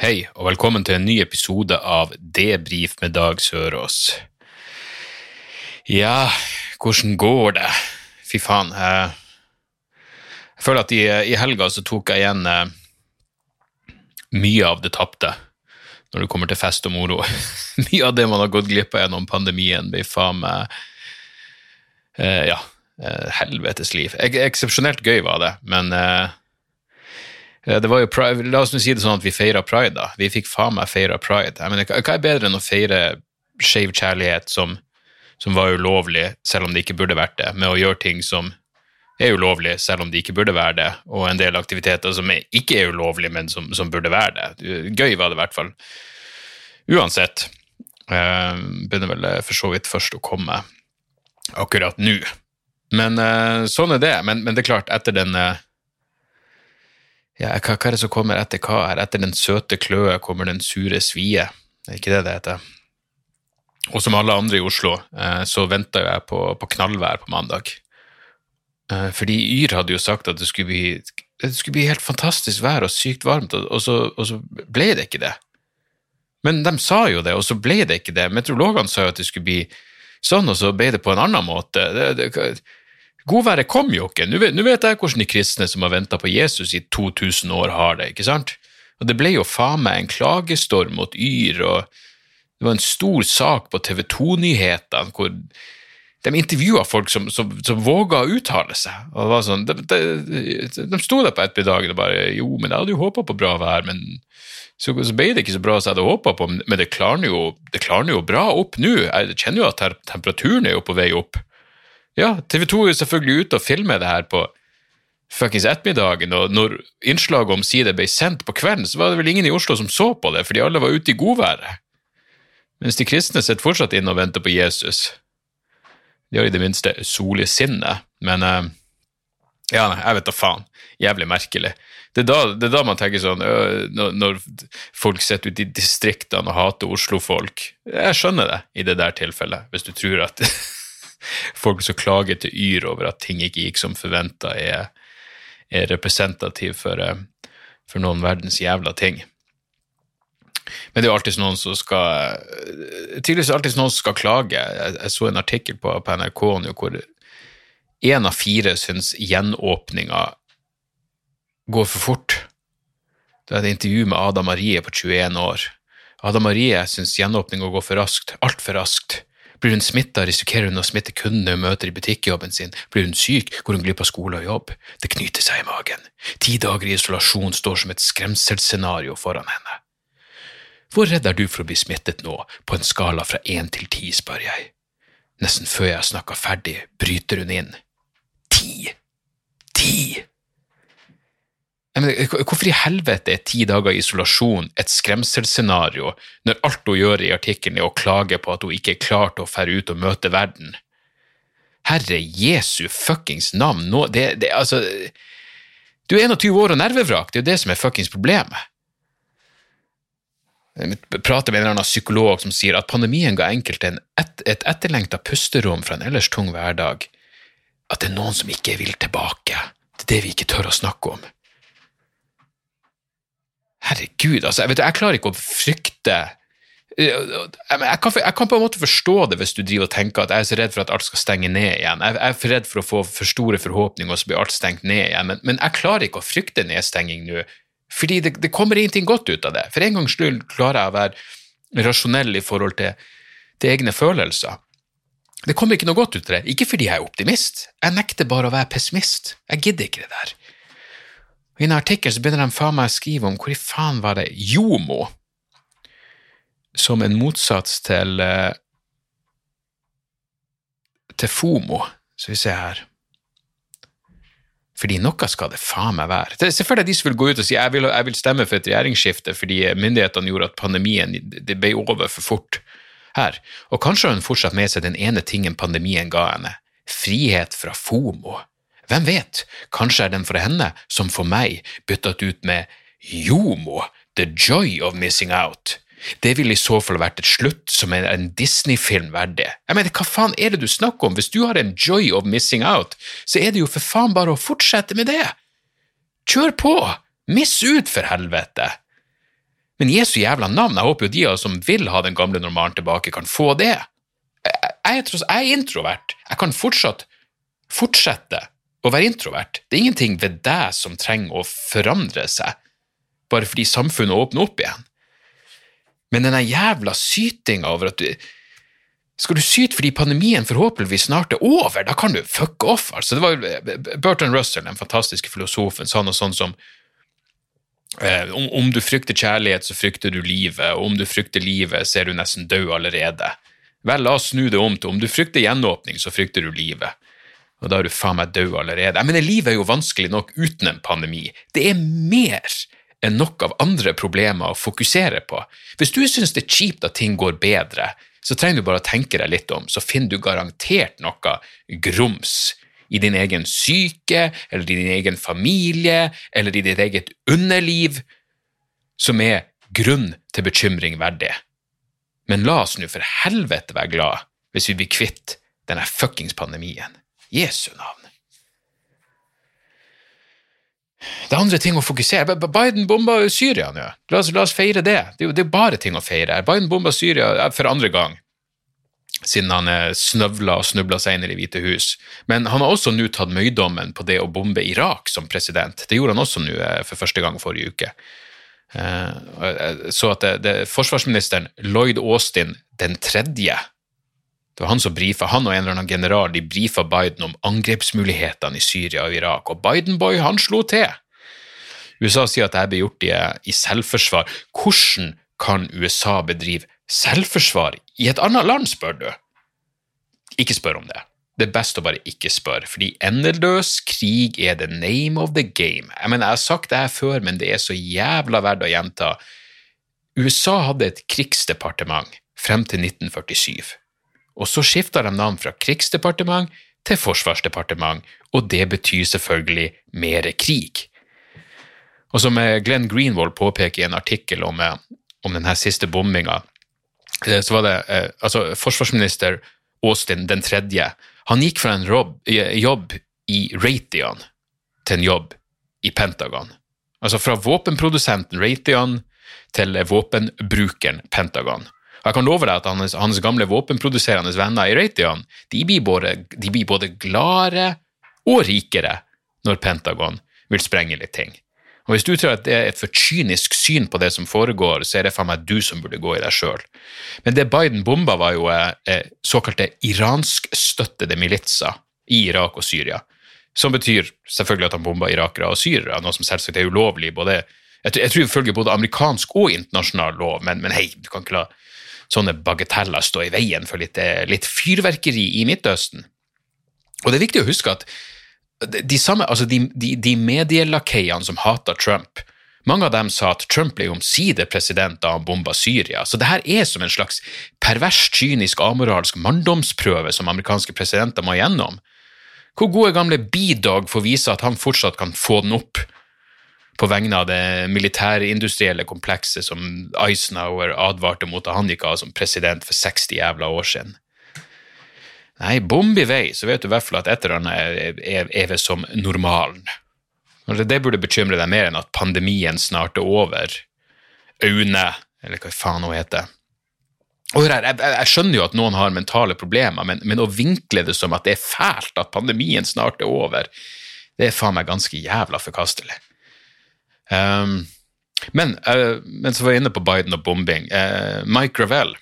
Hei, og velkommen til en ny episode av Debrif med Dag Sørås. Ja, hvordan går det? Fy faen. Jeg, jeg føler at i, i helga så tok jeg igjen eh, mye av det tapte når det kommer til fest og moro. mye av det man har gått glipp av gjennom pandemien, blir faen meg eh, Ja, eh, helvetes liv. Ek eksepsjonelt gøy var det, men eh, det var jo pride, La oss nå si det sånn at vi feira pride, da. Vi fikk faen meg feira pride. Jeg mener, hva er bedre enn å feire skeiv kjærlighet som, som var ulovlig, selv om det ikke burde vært det, med å gjøre ting som er ulovlig, selv om det ikke burde være det, og en del aktiviteter som er, ikke er ulovlig, men som, som burde være det. Gøy var det i hvert fall. Uansett. eh, begynner vel for så vidt først å komme akkurat nå. Men eh, sånn er det. Men, men det er klart, etter den eh, ja, hva, hva er det som kommer etter hva her? Etter den søte kløe kommer den sure svie. Det er ikke det det heter. Og som alle andre i Oslo, eh, så venta jeg på, på knallvær på mandag. Eh, fordi Yr hadde jo sagt at det skulle bli, det skulle bli helt fantastisk vær og sykt varmt, og, og, så, og så ble det ikke det. Men de sa jo det, og så ble det ikke det. Meteorologene sa jo at det skulle bli sånn, og så ble det på en annen måte. Det, det, Godværet kom jo ikke. Nå vet, jeg hvordan de kristne som har venta på Jesus i 2000 år, har det. ikke sant? Og Det ble jo faen meg en klagestorm mot Yr, og det var en stor sak på TV 2-nyhetene hvor de intervjua folk som, som, som våga å uttale seg. og det var sånn, De, de, de sto der på ettermiddagen og bare Jo, men jeg hadde jo håpa på bra vær, men så, så ble det ikke så bra som jeg hadde håpa på. Men det klarner jo, jo bra opp nå. Jeg kjenner jo at temperaturen er jo på vei opp. Ja, TV 2 er jo selvfølgelig ute og filmer det her på fuckings ettermiddagen, og når innslaget omsider ble sendt på kvelden, så var det vel ingen i Oslo som så på det, fordi alle var ute i godværet. Mens de kristne sitter fortsatt inne og venter på Jesus. De har i det minste sol i sinnet, men eh, ja, jeg vet da faen. Jævlig merkelig. Det er da, det er da man tenker sånn når, når folk sitter ute i distriktene og hater Oslo-folk. Jeg skjønner det i det der tilfellet, hvis du tror at folk som klager til Yr over at ting ikke gikk som forventa, er, er representativ for, eh, for noen verdens jævla ting. Men det er jo alltid noen som skal Tydeligvis er det alltid noen som skal klage. Jeg, jeg så en artikkel på, på NRK hvor én av fire syns gjenåpninga går for fort. Det er et intervju med Ada Marie på 21 år. Ada Marie syns gjenåpninga går for raskt, altfor raskt. Blir hun smitta, risikerer hun å smitte kundene hun møter i butikkjobben sin. Blir hun syk, går hun glipp av skole og jobb. Det knyter seg i magen. Ti dager i isolasjon står som et skremselsscenario foran henne. Hvor redd er du for å bli smittet nå, på en skala fra én til ti, spør jeg. Nesten før jeg har snakka ferdig, bryter hun inn. Ti! Ti! Jeg hvorfor i helvete er ti dager isolasjon et skremselsscenario når alt hun gjør i artikkelen er å klage på at hun ikke er klar til å fære ut og møte verden? Herre Jesu fuckings navn, nå, det, det, altså Du er 21 år og nervevrak, det er jo det som er fuckings problemet. Jeg prater med en eller annen psykolog som sier at pandemien ga enkelte en et, et etterlengta pusterom fra en ellers tung hverdag. At det er noen som ikke vil tilbake. Er det vi ikke tør å snakke om. Herregud, altså, jeg, vet, jeg klarer ikke å frykte jeg kan, jeg kan på en måte forstå det hvis du driver og tenker at jeg er så redd for at alt skal stenge ned igjen. Jeg er for redd for å få for store forhåpninger, og så blir alt stengt ned igjen. Men, men jeg klarer ikke å frykte nedstenging nå, fordi det, det kommer ingenting godt ut av det. For en gangs skyld klarer jeg å være rasjonell i forhold til, til egne følelser. Det kommer ikke noe godt ut av det. Ikke fordi jeg er optimist, jeg nekter bare å være pessimist. Jeg gidder ikke det der. Og I en artikkel så begynner de faen meg å skrive om hvor i faen var det Jomo, som en motsats til eh, til FOMO. Så vi ser her. Fordi noe skal det faen meg være. Det er selvfølgelig de som vil gå ut og si jeg vil, jeg vil stemme for et regjeringsskifte fordi myndighetene gjorde at pandemien det ble over for fort her. Og kanskje har hun fortsatt med seg den ene tingen pandemien ga henne. Frihet fra FOMO. Hvem vet, kanskje er den for henne, som for meg, byttet ut med JOMO, the joy of missing out. Det ville i så fall vært et slutt som er en Disney-film verdig. Jeg mener, hva faen er det du snakker om? Hvis du har en joy of missing out, så er det jo for faen bare å fortsette med det. Kjør på! Miss ut, for helvete! Men Jesu jævla navn, jeg håper jo de av oss som vil ha den gamle normalen tilbake, kan få det. Jeg, jeg, jeg er introvert. Jeg kan fortsatt fortsette å være introvert. Det er ingenting ved deg som trenger å forandre seg, bare fordi samfunnet åpner opp igjen. Men denne jævla sytinga over at du Skal du syte fordi pandemien forhåpentligvis snart er over? Da kan du fuck off, altså. Det var Burton Russell, den fantastiske filosofen, sa noe sånt som eh, om, om, du frykter kjærlighet, så frykter du livet, og om du frykter livet, så er du nesten død allerede. Vel, la oss snu det om til om du frykter gjenåpning, så frykter du livet. Og da er du faen meg død allerede. Jeg mener, livet er jo vanskelig nok uten en pandemi. Det er mer enn nok av andre problemer å fokusere på. Hvis du syns det er kjipt at ting går bedre, så trenger du bare å tenke deg litt om, så finner du garantert noe grums i din egen syke, eller i din egen familie, eller i ditt eget underliv, som er grunn til bekymring verdig. Men la oss nå for helvete være glad hvis vi blir kvitt denne fuckings pandemien. Jesu navn. Det er andre ting å fokusere Biden bomba Syria nå. La la oss feire det. Det er jo bare ting å feire. Biden bomba Syria for andre gang, siden han snøvla og snubla seg inn i Det hvite hus. Men han har også nå tatt møydommen på det å bombe Irak som president. Det gjorde han også nå eh, for første gang forrige uke. Eh, så at det, det, forsvarsministeren Lloyd Austin den tredje det var han som brifa, han og en eller annen general de brifa Biden om angrepsmulighetene i Syria og Irak, og Biden-boy han slo til. USA sier at dette ble gjort i, selvforsvar. Hvordan kan USA bedrive selvforsvar i et annet land, spør du? Ikke spør om det. Det er best å bare ikke spørre, fordi endeløs krig er the name of the game. Jeg mener, jeg har sagt det her før, men det er så jævla verdt å gjenta. USA hadde et krigsdepartement frem til 1947 og så skifta de navn fra krigsdepartement til forsvarsdepartement, og det betyr selvfølgelig mer krig. Og som eh, Glenn Greenwald påpeker i en artikkel om, eh, om denne siste bomminga, eh, så var det altså forsvarsminister Austin den tredje. Han gikk fra en rob, jobb i Raytheon til en jobb i Pentagon. Altså fra våpenprodusenten Raytheon til våpenbrukeren Pentagon. Og jeg kan love deg at hans, hans gamle våpenproduserende venner i Raytheon de blir, både, de blir både gladere og rikere når Pentagon vil sprenge litt ting. Og Hvis du tror at det er et for kynisk syn på det som foregår, så er det faen meg du som burde gå i deg sjøl. Men det Biden bomba, var jo eh, såkalte iranskstøttede militser i Irak og Syria. Som betyr selvfølgelig at han bomba irakere og syrere, noe som selvsagt er ulovlig. både jeg jeg tror ifølge både amerikansk og internasjonal lov, men, men hei, du kan ikke la sånne bagateller stå i veien for litt, eh, litt fyrverkeri i Midtøsten. Og det er viktig å huske at de, samme, altså de, de, de medielakeiene som hater Trump, mange av dem sa at Trump ble omsider president da han bomba Syria, så det her er som en slags pervers, kynisk, amoralsk manndomsprøve som amerikanske presidenter må gjennom. Hvor gode gamle B-Dog får vise at han fortsatt kan få den opp på vegne av det militærindustrielle komplekset som Eisenhower advarte mot da han gikk av som president for 60 jævla år siden. Nei, bomb i vei, så vet du i hvert fall at et eller annet er, er, er som normalen. Det burde bekymre deg mer enn at pandemien snart er over. Aune, eller hva faen hun heter. Og her, jeg, jeg, skjønner jo at noen har mentale problemer, men, men, å vinkle det som at det er fælt at pandemien snart er over, det er faen meg ganske jævla forkastelig. Um, men, uh, mens så var inne på Biden og bombing. Uh, Mike Gravel,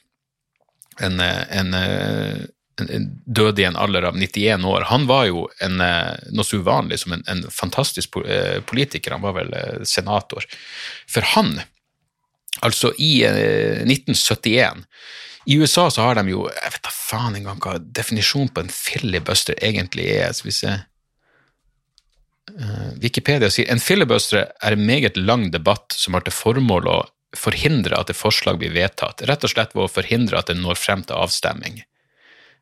en, eh, en, en, døde i en alder av 91 år, han var jo en, noe så uvanlig som en, fantastisk politiker. Han var vel senator. For han, altså i 1971 i USA så har de jo Jeg vet da faen engang hva definisjonen på en filibuster egentlig er. Skal vi se eh, Wikipedia sier en filibuster er en meget lang debatt som har til formål å forhindre at et forslag blir vedtatt, rett og slett ved å forhindre at det når frem til avstemming.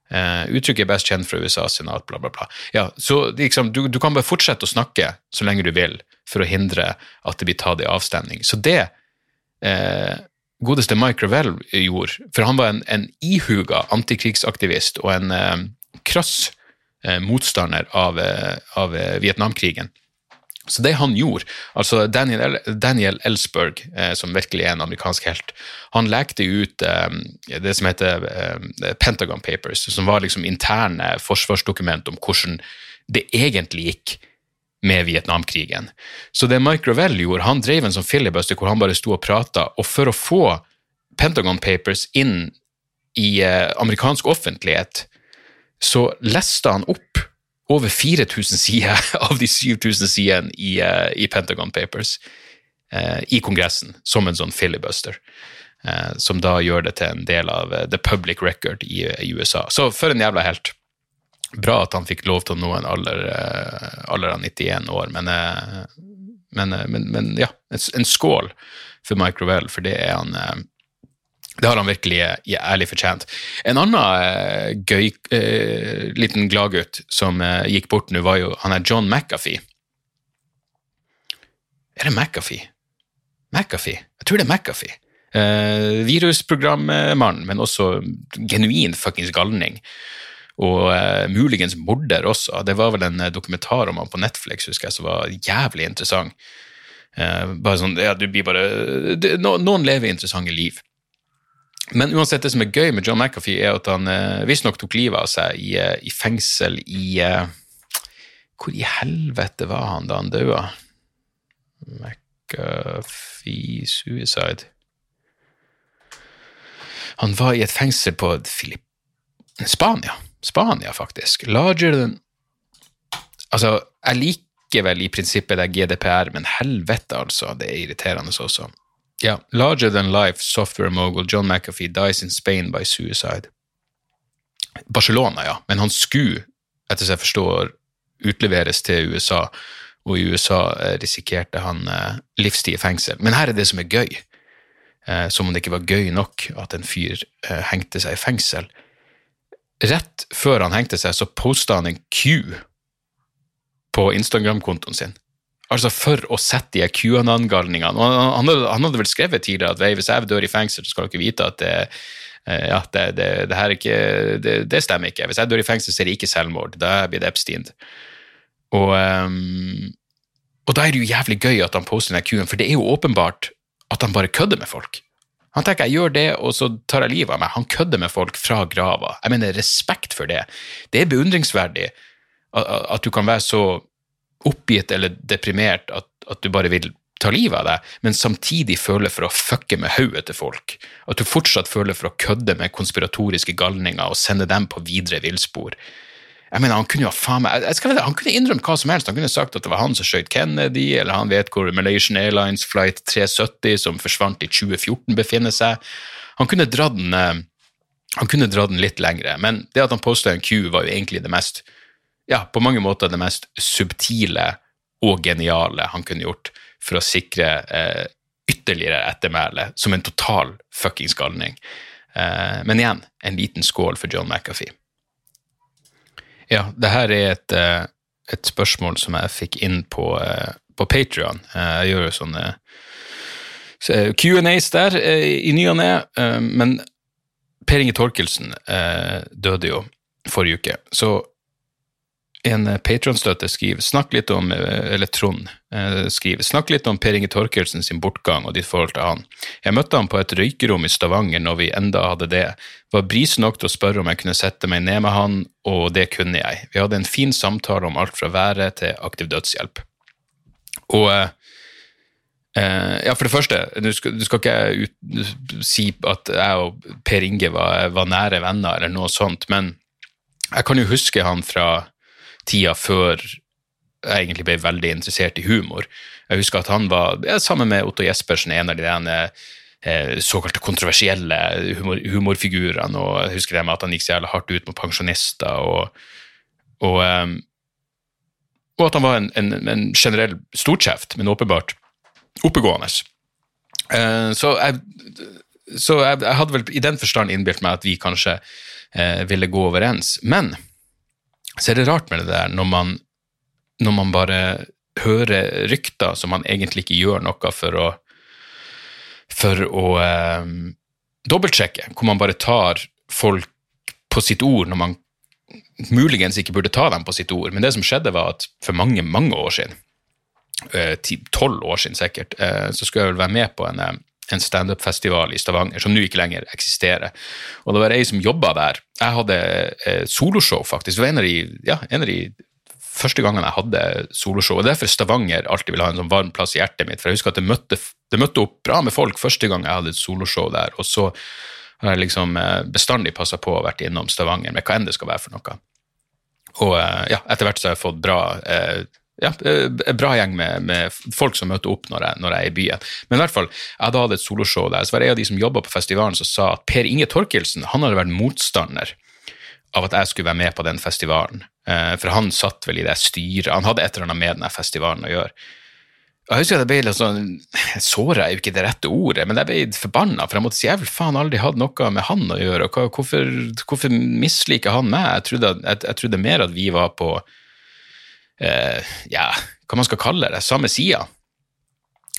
Uh, uttrykket er best kjent fra USAs senat, bla, bla, bla. Ja, så liksom, du, du, kan bare fortsette å snakke så lenge du vil for å hindre at det blir tatt i avstemning. Så det uh, godeste Mike Revell gjorde, for han var en, en ihuga antikrigsaktivist og en uh, krass motstander av, av Vietnamkrigen. Så det han gjorde altså Daniel, Daniel Ellsberg, eh, som virkelig er en amerikansk helt, han lekte ut eh, det som heter eh, Pentagon Papers, som var liksom interne forsvarsdokument om hvordan det egentlig gikk med Vietnamkrigen. Så det Mike Ravell gjorde, han drev en sånn filibuster hvor han bare sto og prata, og for å få Pentagon Papers inn i eh, amerikansk offentlighet, så leste han opp over 4000 sider av de 7000 sidene i, uh, i, Pentagon Papers uh, i Kongressen, som en sånn filibuster. Uh, som da gjør det til en del av the public record i, USA. Så for en jævla helt. Bra at han fikk lov til å nå en alder, alder av 91 år, men, men, men, men ja, en, skål for Mike Rovell, for det er han det har han virkelig ærlig fortjent. En annen uh, gøy uh, liten gladgutt som uh, gikk bort nå, var jo han er John McAfee. Er det McAfee? McAfee? Jeg tror det er McAfee. Eh, virusprogrammannen, men også genuin fuckings galning. Og muligens morder også. Det var vel en dokumentar om han på Netflix husker jeg, som var jævlig interessant. bare sånn, ja, du blir bare, det, no, Noen lever interessante liv. Men uansett, det som er gøy med John McAfee, er at han eh, visstnok tok livet av seg i, eh, i fengsel i eh, Hvor i helvete var han da han daua? McAfee suicide Han var i et fengsel på Filip... Spania. Spania, faktisk. Larger than Altså, jeg liker vel i prinsippet det GDPR, men helvete, altså. Det er irriterende også. Ja, Larger than life software mogul John McAfee dies in Spain by suicide. Barcelona, ja, men han skulle, etter jeg forstår, utleveres til USA, og i USA eh, risikerte han eh, livstid i fengsel. Men her er det som er gøy, eh, som om det ikke var gøy nok at en fyr hengte seg i fengsel. Rett før han hengte seg, så posta han en Q på Instagram-kontoen sin Altså for å sette de QAnon-galningene. Han, han, hadde vel skrevet tidligere at hvis jeg dør i fengsel, så skal dere vite at det, eh, ja, det, det, det her ikke, det, stemmer ikke. Hvis jeg dør i fengsel, så er det ikke selvmord. Da blir det Epstein. Og, um, og da er det jo jævlig gøy at han poster den Q-en, for det er jo åpenbart at han bare kødder med folk. Han tenker jeg gjør det, og så tar jeg livet av meg. Han kødder med folk fra grava. Jeg mener respekt for det. Det er beundringsverdig at, at du kan være så oppgitt eller deprimert at, at du bare vil ta livet av deg, men samtidig føler for å fucke med hodet til folk. At du fortsatt føler for å kødde med konspiratoriske galninger og sende dem på videre villspor. Jeg mener, Han kunne jo faen meg, han kunne innrømt hva som helst. Han kunne sagt at det var han som skjøt Kennedy, eller han vet hvor Malaysian Airlines flight 370 som forsvant i 2014, befinner seg. Han kunne dratt den, eh, dratt den litt lengre, men det at han posta en Q, var jo egentlig det mest ja, på mange måter det mest subtile og geniale han kunne gjort for å sikre eh, ytterligere ettermæle som en total fuckings galning. Eh, men igjen, en liten skål for John McAfee. Ja, det her er et, eh, et spørsmål som jeg fikk inn på, eh, på Patrion. Eh, jeg gjør jo sånne Q&As der i ny og ne, men Per Inge Torkelsen døde jo forrige uke. Så en eh, Patron-støtte skriver snakk litt om eh, eller Trond eh, skriver, snakk litt om Per Inge Torkelsen sin bortgang og ditt forhold til han. Jeg møtte han på et røykerom i Stavanger når vi enda hadde det. Var bris nok til å spørre om jeg kunne sette meg ned med han, og det kunne jeg. Vi hadde en fin samtale om alt fra været til aktiv dødshjelp. Og ja, For det første, du skal, du skal ikke ut, si at jeg og Per Inge var, var nære venner, eller noe sånt, men jeg kan jo huske han fra tida før jeg egentlig ble veldig interessert i humor. Jeg husker at han var, sammen med Otto Jespersen, en av de eh, såkalte kontroversielle humor, humorfigurene. og Jeg husker det med at han gikk så jævlig hardt ut mot pensjonister. og, og um, og at han var en, en, en generell storkjeft, men åpenbart oppegående. Eh, så jeg, så jeg, jeg hadde vel i den forstand innbilt meg at vi kanskje eh, ville gå overens. Men så er det rart med det der når man, når man bare hører rykter som man egentlig ikke gjør noe for å for å eh, dobbeltsjekke, hvor man bare tar folk på sitt ord når man muligens ikke burde ta dem på sitt ord. Men det som skjedde, var at for mange, mange år siden, eh, tolv år siden sikkert, eh, så skulle jeg vel være med på en, eh, en standup-festival i Stavanger som nå ikke lenger eksisterer. Og det var ei som jobba der. Jeg hadde soloshow, faktisk. Det var en av de, ja, en av de første gangene jeg hadde soloshow. og Derfor Stavanger alltid vil ha en sånn varm plass i hjertet mitt. For jeg husker at det møtte, det møtte opp bra med folk første gang jeg hadde et soloshow der. Og så har jeg liksom eh, bestandig passa på å vært innom Stavanger med hva enn det skal være for noe. Og eh, ja, etter hvert så har jeg fått bra eh, ja, bra gjeng med, med, folk som møter opp når jeg, når jeg, er i byen. Men i hvert fall, jeg hadde hatt et soloshow der, så var det en av de som jobba på festivalen som sa at Per Inge Torkelsen han hadde vært motstander av at jeg skulle være med på den festivalen. For han satt vel i det styret, han hadde et eller annet med den festivalen å gjøre. Jeg husker at jeg ble litt sånn Såra er jo ikke det rette ordet, men jeg ble forbanna, for jeg måtte si jeg vil faen aldri hatt noe med han å gjøre. og Hvorfor, hvorfor misliker han meg? Jeg trodde, jeg, jeg trodde, mer at vi var på eh, ja, hva man skal kalle det, samme sida.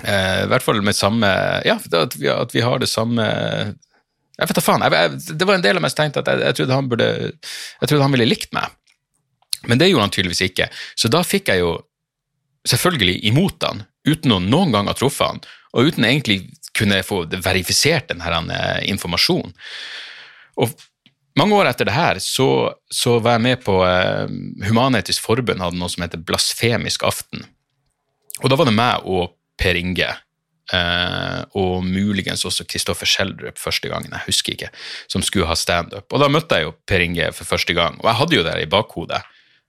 Eh, I hvert fall med samme Ja, at vi, at vi har det samme Jeg vet da faen. Jeg, det var en del av meg som tenkte at jeg, trodde han burde Jeg trodde han ville likt meg. Men det gjorde han tydeligvis ikke. Så da fikk jeg jo selvfølgelig imot han uten å noen gang ha truffet han, og uten egentlig kunne få verifisert denne eh, informasjonen. Og mange år etter det her så, så var jeg med på eh, Human-Etisk Forbund hadde noe som heter Blasfemisk aften. Og da var det meg og Per Inge, eh, og muligens også Kristoffer Schjelderup første gangen, jeg husker ikke, som skulle ha standup. Og da møtte jeg jo Per Inge for første gang, og jeg hadde jo det i bakhodet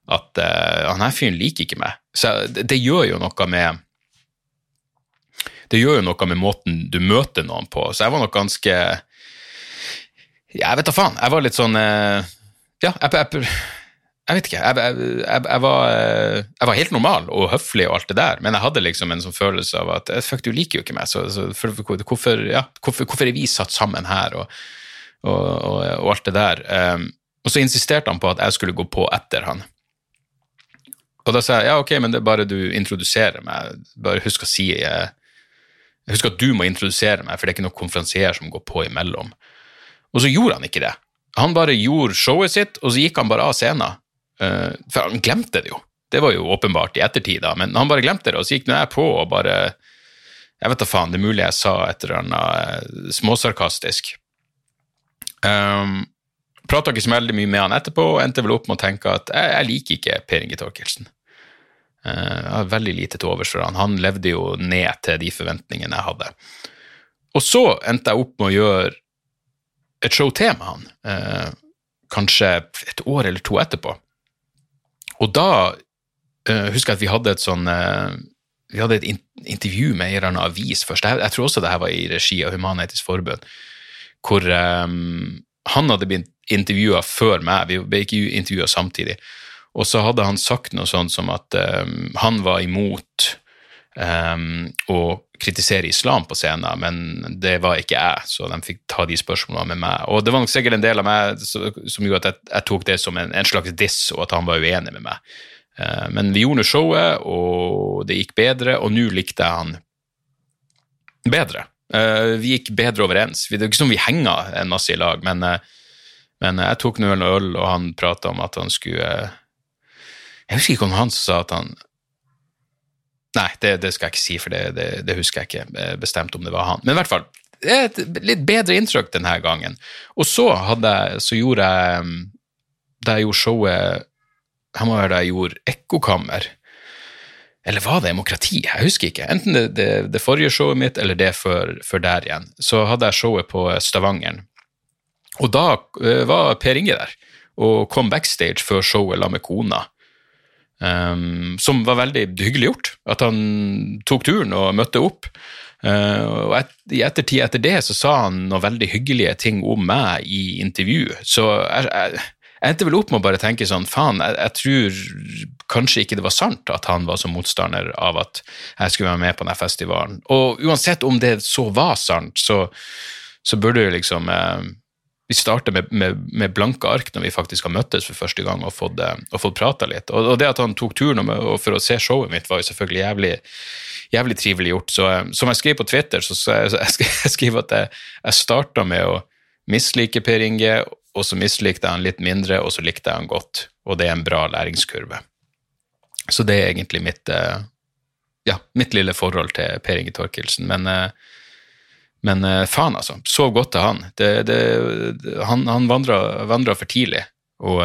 at eh, han her fyren liker ikke meg. Så det, det, gjør jo noe med det gjør jo noe med måten du møter noen på. Så jeg var nok ganske Jeg vet da faen. Jeg var litt sånn eh, Ja, jeg, jeg, jeg vet ikke. Jeg, jeg, var, jeg var helt normal og høflig og alt det der, men jeg hadde liksom en sånn følelse av at eh, fuck, du liker jo ikke meg, så, så for, hvorfor, ja, hvorfor, hvorfor, er vi satt sammen her, og, og, og, og alt det der. Um, og så insisterte han på at jeg skulle gå på etter han. Og da sa jeg ja, ok, men det er bare du introduserer meg. Bare husk å si eh, Husk at du må introdusere meg, for det er ikke noen konferansier som går på imellom. Og så gjorde han ikke det. Han bare gjorde showet sitt, og så gikk han bare av scenen. Uh, for han glemte det jo. Det var jo åpenbart i ettertid, da, men han bare glemte det, og så gikk nå jeg på og bare Jeg vet da faen, det er mulig jeg sa et eller annet uh, småsarkastisk. Um, Prata ikke så veldig mye med han etterpå, og endte vel opp med å tenke at jeg, jeg liker ikke Per Inge Torkelsen. Uh, jeg har veldig lite til overs for han. Han levde jo ned til de forventningene jeg hadde. Og så endte jeg opp med å gjøre et show til med han, eh, kanskje et år eller to etterpå. Og da eh, husker jeg at vi hadde et sånn vi hadde et intervju med eieren av avis først. Jeg, jeg, tror også det her var i regi av Human-Etisk Forbund, hvor um, han hadde blitt intervjua før meg. Vi ble ikke intervjua samtidig. Og så hadde han sagt noe sånt som at um, han var imot um, å kritisere islam på scenen, men det var ikke jeg, så de fikk ta de spørsmålene med meg. Og det var nok sikkert en del av meg som gjorde at jeg, jeg tok det som en, en, slags diss, og at han var uenig med meg. Uh, men vi gjorde showet, og det gikk bedre, og nå likte jeg han bedre. Uh, vi gikk bedre overens. Det er ikke som vi henger en masse i lag, men, uh, men jeg tok nå en øl, og han prata om at han skulle jeg husker ikke om han sa at han Nei, det, det, skal jeg ikke si, for det, det, det, husker jeg ikke eh, bestemt om det var han. Men i hvert fall, det er et litt bedre inntrykk denne gangen. Og så, hadde, så gjorde jeg mm, Da jeg gjorde showet Jeg må være da jeg gjorde Ekkokammer. Eller var det Demokrati? Jeg husker ikke. Enten det, forrige showet mitt eller det før, før, der igjen. Så hadde jeg showet på Stavangeren. Og da uh, var Per Inge der og kom backstage før showet la med kona. Um, som var veldig hyggelig gjort. At han tok turen og møtte opp. Uh, og et, I ettertid etter det så sa han noen veldig hyggelige ting om meg i intervju. Så jeg, jeg, jeg endte vel opp med å bare tenke sånn Faen, jeg, jeg, tror kanskje ikke det var sant at han var så motstander av at jeg skulle være med på denne festivalen. Og uansett om det så var sant, så, så burde jo liksom eh, vi starter med, med, med, blanke ark når vi faktisk har møttes for første gang og fått, eh, og fått prata litt. Og, og, det at han tok turen for å se showet mitt, var jo selvfølgelig jævlig, jævlig trivelig gjort. Så eh, som jeg skrev på Twitter, så, så jeg, jeg skriver at jeg, jeg starta med å mislike Per Inge, og så mislikte jeg han litt mindre, og så likte jeg han godt. Og det er en bra læringskurve. Så det er egentlig mitt, eh, ja, mitt lille forhold til Per Inge Torkelsen. Men, men eh, faen, altså. Sov godt til han. Det, det, han han vandra for tidlig. Og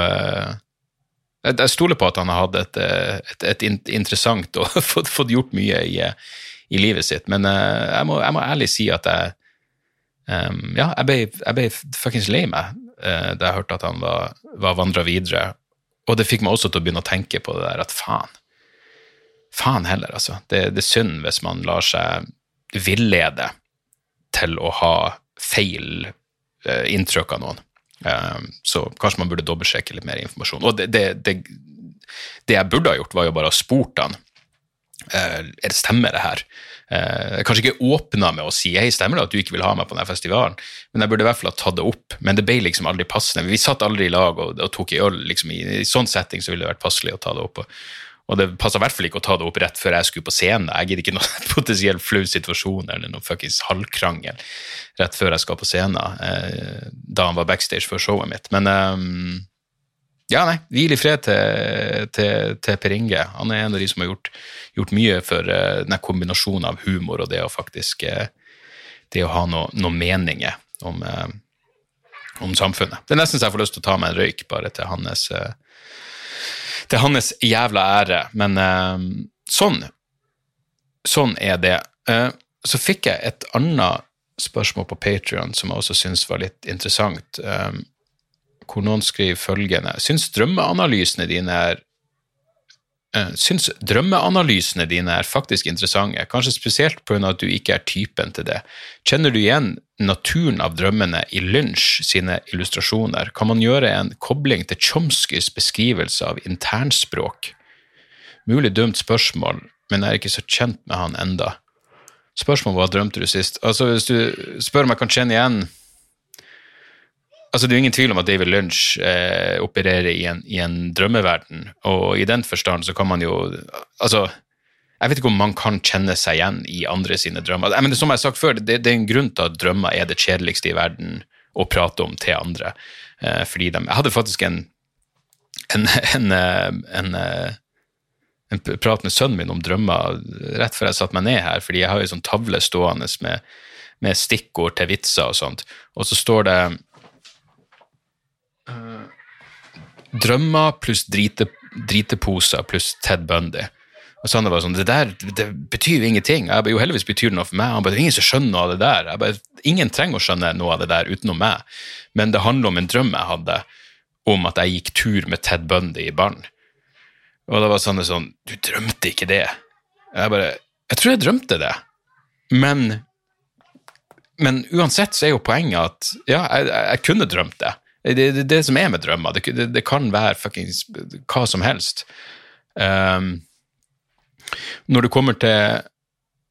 jeg stoler på at han har hatt et, et, et interessant og fått, fått, gjort mye i, i livet sitt, men jeg må, jeg må ærlig si at jeg, Um, ja, jeg ble, jeg ble fuckings lei meg uh, da jeg hørte at han var, var vandra videre. Og det fikk meg også til å begynne å tenke på det der at faen. Faen heller, altså. Det, det er synd hvis man lar seg villede til å ha feil eh, inntrykk av noen. Eh, så kanskje man burde dobbeltsjekke litt mer informasjon. Og det, det, det, det jeg burde ha gjort, var jo bare å spurt han. Uh, er det stemmer det her? eh, kanskje ikke åpna med å si hei, stemmer det at du ikke vil ha meg på denne festivalen, men jeg burde i hvert fall ha tatt det opp. Men det ble liksom aldri passende. Vi satt aldri i lag og, og tok i øl. Liksom, i, I sånn setting så ville det vært passelig å ta det opp. Og, og det passa i hvert fall ikke å ta det opp rett før jeg skulle på scenen. Jeg gidder ikke noen potensielt flau situasjon eller noen fuckings halvkrangel rett før jeg skal på scenen, eh, da han var backstage før showet mitt. Men um, ja, nei, hvil i fred til, til, til, Per Inge. Han er en av de som har gjort, gjort mye for uh, denne kombinasjonen av humor og det å faktisk uh, det å ha noen noe meninger om, uh, om, samfunnet. Det er nesten så jeg får lyst til å ta meg en røyk bare til hans, til hans jævla ære. Men sånn. Sånn er det. så fikk jeg et annet spørsmål på Patrion som jeg også syns var litt interessant. Um, hvor noen skriver følgende Syns drømmeanalysene dine er Syns drømmeanalysene dine er faktisk interessante, kanskje spesielt pga. at du ikke er typen til det. Kjenner du igjen naturen av drømmene i Lynch sine illustrasjoner? Kan man gjøre en kobling til Chomskys beskrivelse av internspråk? Mulig dumt spørsmål, men jeg er ikke så kjent med han enda. Spørsmålet hva drømte du sist? Altså, Hvis du spør om jeg kan kjenne igjen altså Det er jo ingen tvil om at David Lynch eh, opererer i en, i en, drømmeverden, og i den forstand så kan man jo altså, Jeg vet ikke om man kan kjenne seg igjen i andre sine drømmer. Men som jeg har sagt før, det, det er en grunn til at drømmer er det kjedeligste i verden å prate om til andre. Eh, fordi de, Jeg hadde faktisk en, en, en, en en prat med sønnen min om drømmer rett før jeg satte meg ned her, fordi jeg har jo sånn tavle stående med, med stikkord til vitser og sånt, og så står det drømmer pluss drite, driteposer pluss Ted Bundy. Og Sander var sånn Det der det betyr jo ingenting. Jeg ba, jo heldigvis betyr det noe for meg. Han bare, ingen som skjønner noe av det der. Jeg ba, ingen trenger å skjønne noe av det der utenom meg. Men det handler om en drøm jeg hadde om at jeg gikk tur med Ted Bundy i barn. Og da var Sander sånn Du drømte ikke det? Jeg bare Jeg tror jeg drømte det. Men men uansett så er jo poenget at ja, jeg, jeg kunne drømt det. Det er det, som er med drømmer. Det, det, det kan være fuckings hva som helst. Um, når det kommer til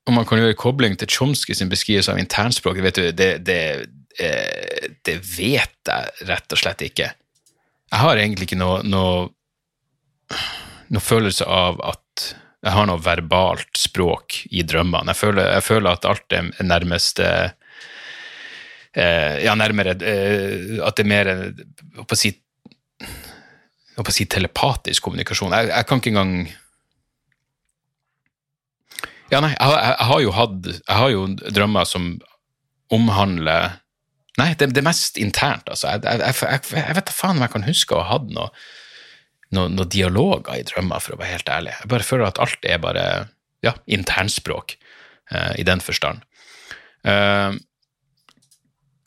om man kan gjøre kobling til Chomsky sin beskrivelse av internspråk, vet du, det, det, eh, det, vet jeg rett og slett ikke. Jeg har egentlig ikke noe, noe, noe følelse av at jeg har noe verbalt språk i drømmene. Jeg føler, jeg føler at alt er nærmest Eh, ja, nærmere eh, At det er mer å si, å si telepatisk kommunikasjon. Jeg, jeg, kan ikke engang Ja, nei, jeg, jeg, jeg, har jo hatt Jeg har jo drømmer som omhandler Nei, det, det mest internt, altså. Jeg, vet da faen om jeg kan huske å ha hatt noe, noe, noe, dialoger i drømmer, for å være helt ærlig. Jeg bare føler at alt er bare ja, internspråk, uh, i den forstand. Uh,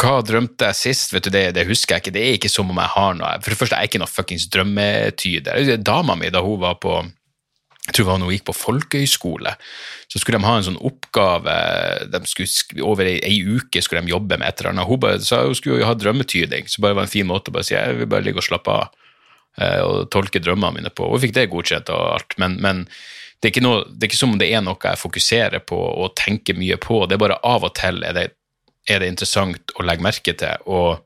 hva drømte jeg sist? Vet du, det, det, husker jeg ikke. Det er ikke som om jeg har noe For det første, jeg er ikke noe fuckings drømmetyder. Dama mi, da hun var på jeg tror det var når hun gikk på folkehøyskole, så skulle de ha en sånn oppgave de skulle, Over ei, ei uke skulle de jobbe med et eller annet. Hun bare sa hun skulle jo ha drømmetyding, så bare var det en fin måte å bare si jeg vil bare ligge og slappe av. eh, å tolke drømmene mine på, Hun fikk det godkjent og alt. Men, men det, er ikke noe, det er ikke som om det er noe jeg fokuserer på og tenker mye på. Det er bare av og til er det, er det interessant å legge merke til. og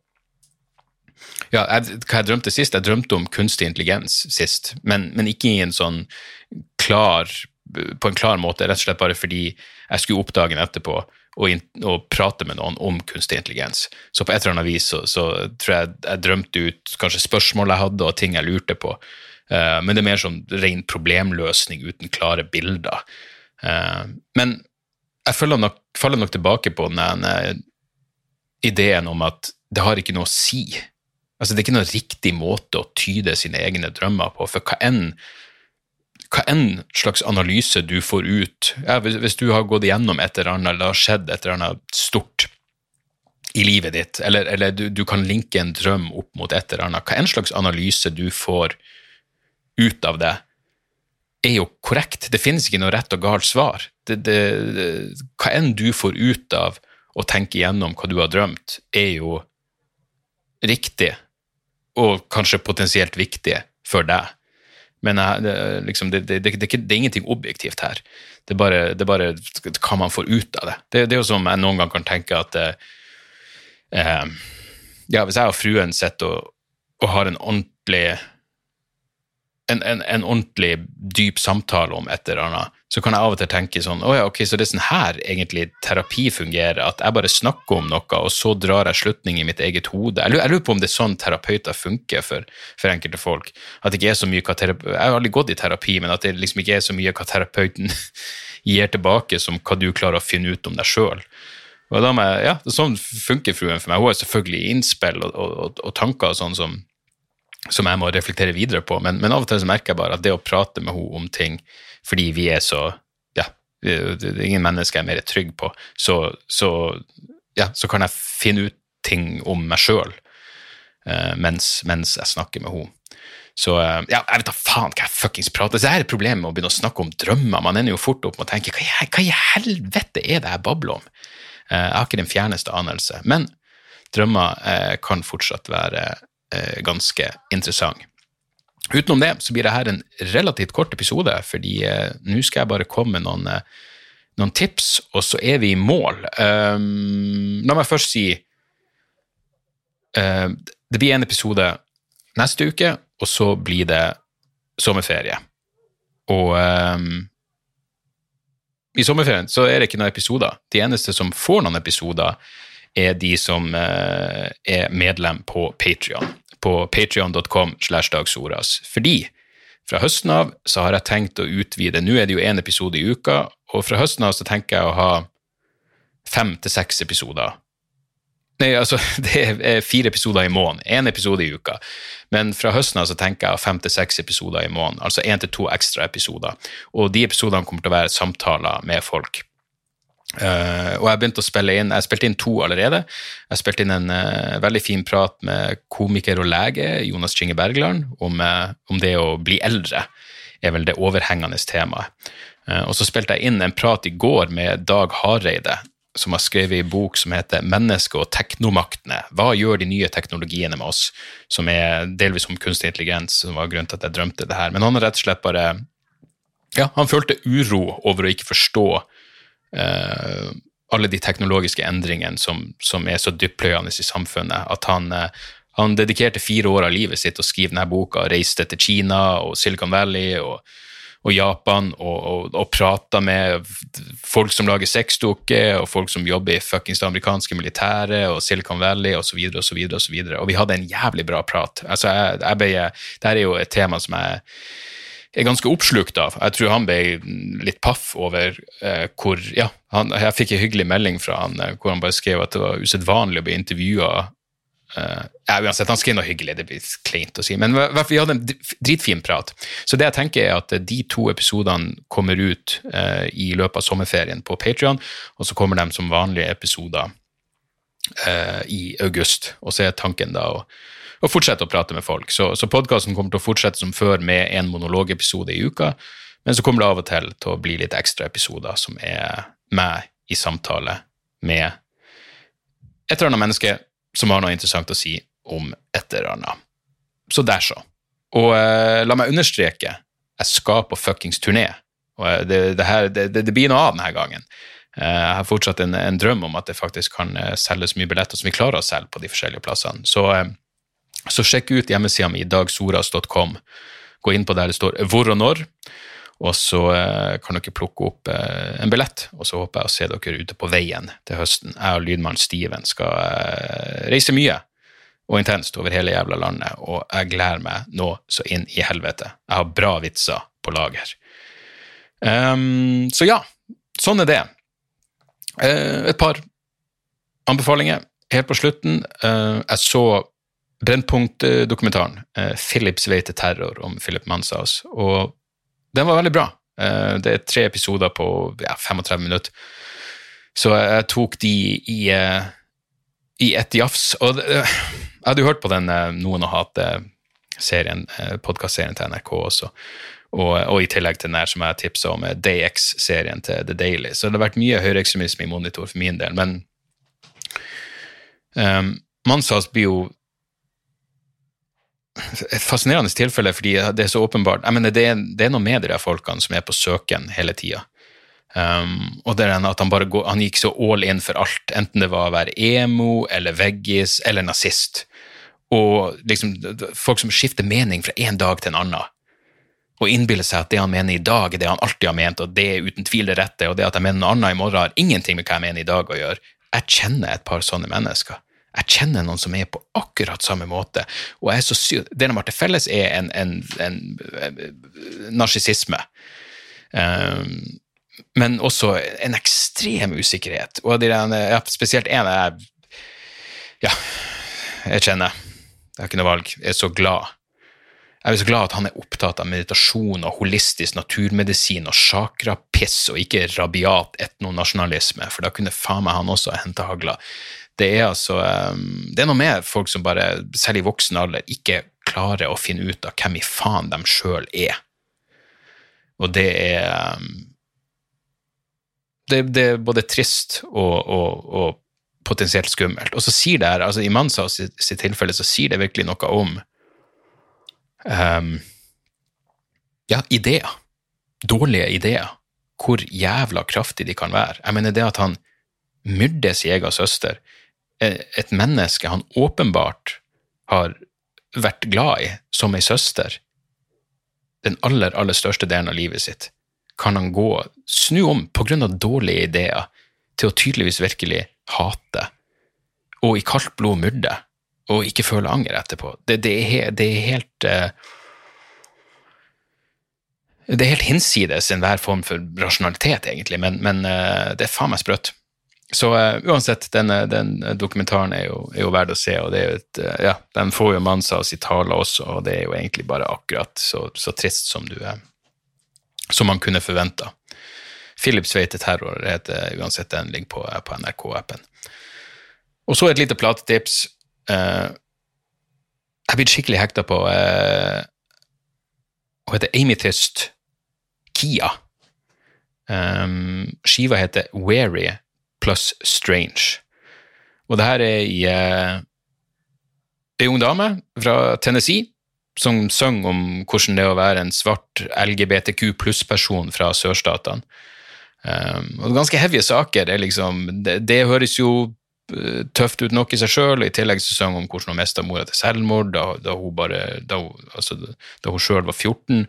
ja, jeg, hva jeg drømte sist? Jeg drømte om kunstig intelligens sist, men, men ikke en sånn klar på en klar måte, rett og slett bare fordi jeg skulle opp dagen etterpå og, in, og prate med noen om kunstig intelligens. Så på et eller annet vis så, så tror jeg jeg drømte ut kanskje spørsmål jeg hadde, og ting jeg lurte på. Uh, men det er mer sånn ren problemløsning uten klare bilder. Uh, men jeg faller nok, faller nok tilbake på den ideen om at det har ikke noe å si Altså, det er ikke noen riktig måte å tyde sine egne drømmer på, for hva enn, hva enn slags analyse du får ut ja, hvis, hvis, du har gått igjennom et eller annet, eller det har skjedd et eller annet stort i livet ditt, eller, eller du, du, kan linke en drøm opp mot et eller annet, hva enn slags analyse du får ut av det, er jo korrekt. Det finnes ikke noe rett og galt svar. Det, det, det, hva enn du får ut av å tenke igjennom hva du har drømt, er jo riktig og kanskje potensielt viktig for deg. Men jeg, det, liksom, det, det, det, er ingenting objektivt her. Det er bare, det er bare hva man får ut av det. Det, er jo som jeg noen gang kan tenke at eh, eh, ja, Hvis jeg og fruen sitter og, og, har en ordentlig en, en, en, ordentlig dyp samtale om et eller annet, så kan jeg av og til tenke sånn Å ja, ok, så det er sånn her egentlig terapi fungerer. At jeg bare snakker om noe, og så drar jeg slutning i mitt eget hode. Jeg lurer, på om det er sånn terapeuter funker for, for, enkelte folk. At det ikke er så mye hva terapeuten Jeg har aldri gått i terapi, men at det liksom ikke er så mye hva terapeuten gir tilbake, som hva du klarer å finne ut om deg sjøl. Og da må jeg, ja, Sånn funker fruen for meg. Hun har selvfølgelig innspill og, og, og tanker og sånn som som jeg må reflektere videre på. Men, men, av og til så merker jeg bare at det å prate med henne om ting fordi vi er så Ja, ingen mennesker er mer trygg på, så, så, ja, så kan jeg finne ut ting om meg sjøl uh, mens, mens, jeg snakker med henne. Så uh, ja, jeg vet da faen hva jeg fuckings prater Så her er problemet med å begynne å snakke om drømmer. Man ender jo fort opp med å tenke hva, hva i helvete er det jeg babler om? Uh, jeg har ikke den fjerneste anelse. Men drømmer kan fortsatt være ganske interessant. Utenom det så blir det her en relativt kort episode, fordi eh, nå skal jeg bare komme med noen, eh, noen, tips, og så er vi i mål. Um, la meg først si uh, Det blir en episode neste uke, og så blir det sommerferie. Og um, i sommerferien så er det ikke noen episoder. De eneste som får noen episoder, er de som uh, er medlem på Patrion på patrion.com slash dagsoras. Fordi fra høsten av så har jeg tenkt å utvide Nå er det jo én episode i uka, og fra høsten av så tenker jeg å ha fem til seks episoder. Nei, altså, det er fire episoder i måneden. Én episode i uka. Men fra høsten av så tenker jeg å ha fem til seks episoder i måneden. Altså én til to ekstra episoder. Og de episodene kommer til å være samtaler med folk. Uh, og jeg begynte å spille inn Jeg spilte inn to allerede. Jeg spilte inn en uh, veldig fin prat med komiker og lege Jonas Kinge Bergland om, uh, om, det å bli eldre, er vel det overhengende temaet. og så spilte jeg inn en prat i går med Dag Hareide, som har skrevet en bok som heter 'Mennesket og teknomaktene'. Hva gjør de nye teknologiene med oss? Som er delvis om kunstig intelligens, som var grunnen til at jeg drømte det her. Men han har rett og slett bare Ja, han følte uro over å ikke forstå uh, alle de teknologiske endringene som, som er så dyptpløyende i samfunnet. At han, uh, han, dedikerte fire år av livet sitt å skrive denne boka, reiste til Kina og Silicon Valley og, og Japan og, og, og prata med folk som lager sexdukker, og folk som jobber i fuckings det amerikanske militæret og Silicon Valley osv. Og, Og vi hadde en jævlig bra prat. Altså, jeg, jeg ble, Dette er jo et tema som jeg er ganske oppslukt av. Jeg tror han ble litt paff over eh, hvor Ja, han, jeg fikk en hyggelig melding fra han eh, hvor han bare skrev at det var usedvanlig å bli intervjua. Eh, uansett, han skrev noe hyggelig, det blir kleint å si, men vi hadde en dritfin prat. Så det jeg tenker er at de to episodene kommer ut eh, i løpet av sommerferien på Patrion, og så kommer de som vanlige episoder eh, i august. Og så er tanken da å og fortsette å prate med folk. Så, så podkasten kommer til å fortsette som før med en monologepisode i uka, men så kommer det av og til til å bli litt ekstra episoder som er meg i samtale med et eller annet menneske som har noe interessant å si om et eller annet. Så der, så. Og eh, la meg understreke, jeg skal på fuckings turné. Og eh, det, det, her, det, det, blir noe av denne gangen. Eh, jeg har fortsatt en, en, drøm om at det faktisk kan eh, selges mye billetter som vi klarer å selge på de forskjellige plassene. Så, så sjekk ut hjemmesida mi, dagsoras.com. Gå inn på der det står hvor og når, og så kan dere plukke opp en billett. Og så håper jeg å se dere ute på veien til høsten. Jeg og lydmann Steven skal reise mye og intenst over hele jævla landet, og jeg gleder meg nå så inn i helvete. Jeg har bra vitser på lager. Um, så ja, sånn er det. Uh, et par anbefalinger helt på slutten. Uh, jeg så Brennpunkt-dokumentaren, uh, 'Philips vei til terror', om Philip Manshaus, og den var veldig bra. det er tre episoder på ja, 35 minutter, så jeg tok de i, i ett jafs. Og jeg hadde jo hørt på den eh, Noen og hate-serien, eh, podkastserien til NRK også. Og, og, i tillegg til den her som jeg tipsa om, DayX-serien til The Daily. Så det har vært mye høyreekstremisme i monitor for min del. Men um, Manshaus blir jo et fascinerende tilfelle, fordi det er så åpenbart mener, det, er, det er noe med de folkene som er på søken hele tida. Um, og det er at han, bare går, han gikk så all in for alt, enten det var å være emo eller veggis eller nazist. Og liksom folk som skifter mening fra en dag til en annen. Og innbiller seg at det han mener i dag, er det han alltid har ment, og det er uten tvil det rette, og det at jeg mener noe annet i morgen, har ingenting med hva jeg mener i dag å gjøre. Jeg kjenner et par sånne mennesker. Jeg kjenner noen som er på akkurat samme måte. Og jeg er så syk. Det de har til felles, er en, en, en, en narsissisme. Um, men også en ekstrem usikkerhet. Og de, ja, spesielt en jeg Ja, jeg kjenner. Jeg har ikke noe valg. Jeg er så glad. Jeg er så glad at han er opptatt av meditasjon og holistisk naturmedisin og chakrapiss, og ikke rabiat etnonasjonalisme, for da kunne faen meg han også hente hagla. Det er altså ehm, Det er noe med folk som bare, selv i voksen alder, ikke klarer å finne ut av hvem i faen de sjøl er. Og det er ehm, det, det, er både trist og, og, og, potensielt skummelt. Og så sier det her, altså i Manshaus sitt tilfelle, så sier det virkelig noe om um, ja, ideer. Dårlige ideer. Hvor jævla kraftig de kan være. Jeg mener det at han myrder sin egen søster, et menneske han åpenbart har vært glad i som ei søster, den aller, aller største delen av livet sitt kan han gå, snu om på grunn av dårlige ideer, til å tydeligvis virkelig hate, og i kaldt blod myrde, og ikke føle anger etterpå. Det, det, er, det er, helt uh, Det er helt hinsides enhver form for rasjonalitet, egentlig, men, men uh, det er faen meg sprøtt. Så uh, uansett, denne, den dokumentaren er jo, er jo verd å se, og det er jo et, ja, den får jo Manshaus i tale også, og det er jo egentlig bare akkurat så, så trist som du er som man kunne forventa. Philips vei til terror heter uansett den ligger på, på NRK-appen. Og så et lite platetips. Uh, jeg er blitt skikkelig hekta på uh, Hun heter Amethyst Kia. Um, skiva heter Weary pluss Strange. Og det her er ei ei ung dame fra Tennessee som synger om hvordan det er å være en svart LGBTQ pluss-person fra sørstatene. Um, og ganske heavy saker. Det, liksom, det, det, høres jo tøft ut nok i seg sjøl, i tillegg så sang hun om hvordan hun mista mora til selvmord da, da hun bare, da hun, altså, da hun sjøl var 14.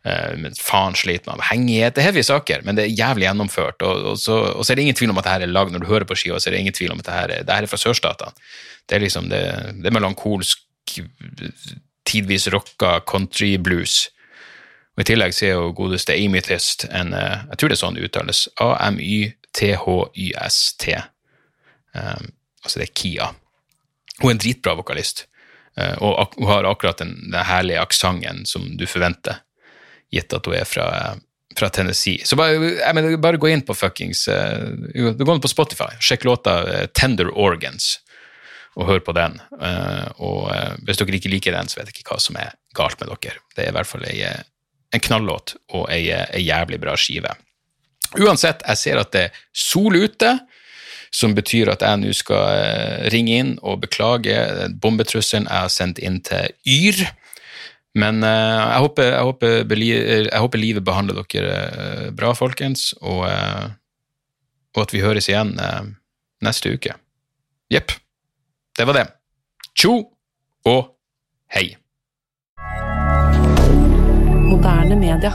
Eh, men faen sliter med avhengighet. Det er heavy saker, men det er jævlig gjennomført. Og, og, så, og, så, er det ingen tvil om at det her er lagd når du hører på skiva, så er det ingen tvil om at det her er, det her er fra sørstatene. Det er liksom det, det er melankolsk tidvis rocka country blues. Og I tillegg så er jo godeste Amythist en eh, Jeg tror det er sånn det uttales. A-m-y-t-h-y-s-t. Um, altså det er Kia. Hun er en dritbra vokalist, uh, og hun har akkurat den, den herlige aksenten som du forventer, gitt at hun er fra, fra Tennessee. Så bare, mener, bare, gå inn på fuckings uh, Gå inn på Spotify, sjekk låta uh, Tender Organs og hør på den. Og hvis dere ikke liker den, så vet jeg ikke hva som er galt med dere. Det er i hvert fall ei, en knallåt og ei, ei jævlig bra skive. Uansett, jeg ser at det er sol ute, som betyr at jeg nå skal ringe inn og beklage bombetrusselen jeg har sendt inn til Yr. Men uh, jeg, håper, jeg, håper, jeg, håper, livet behandler dere eh, bra, folkens, og, uh, og at vi høres igjen neste uke. Jepp. Det var det. Tjo og hei. Moderne media.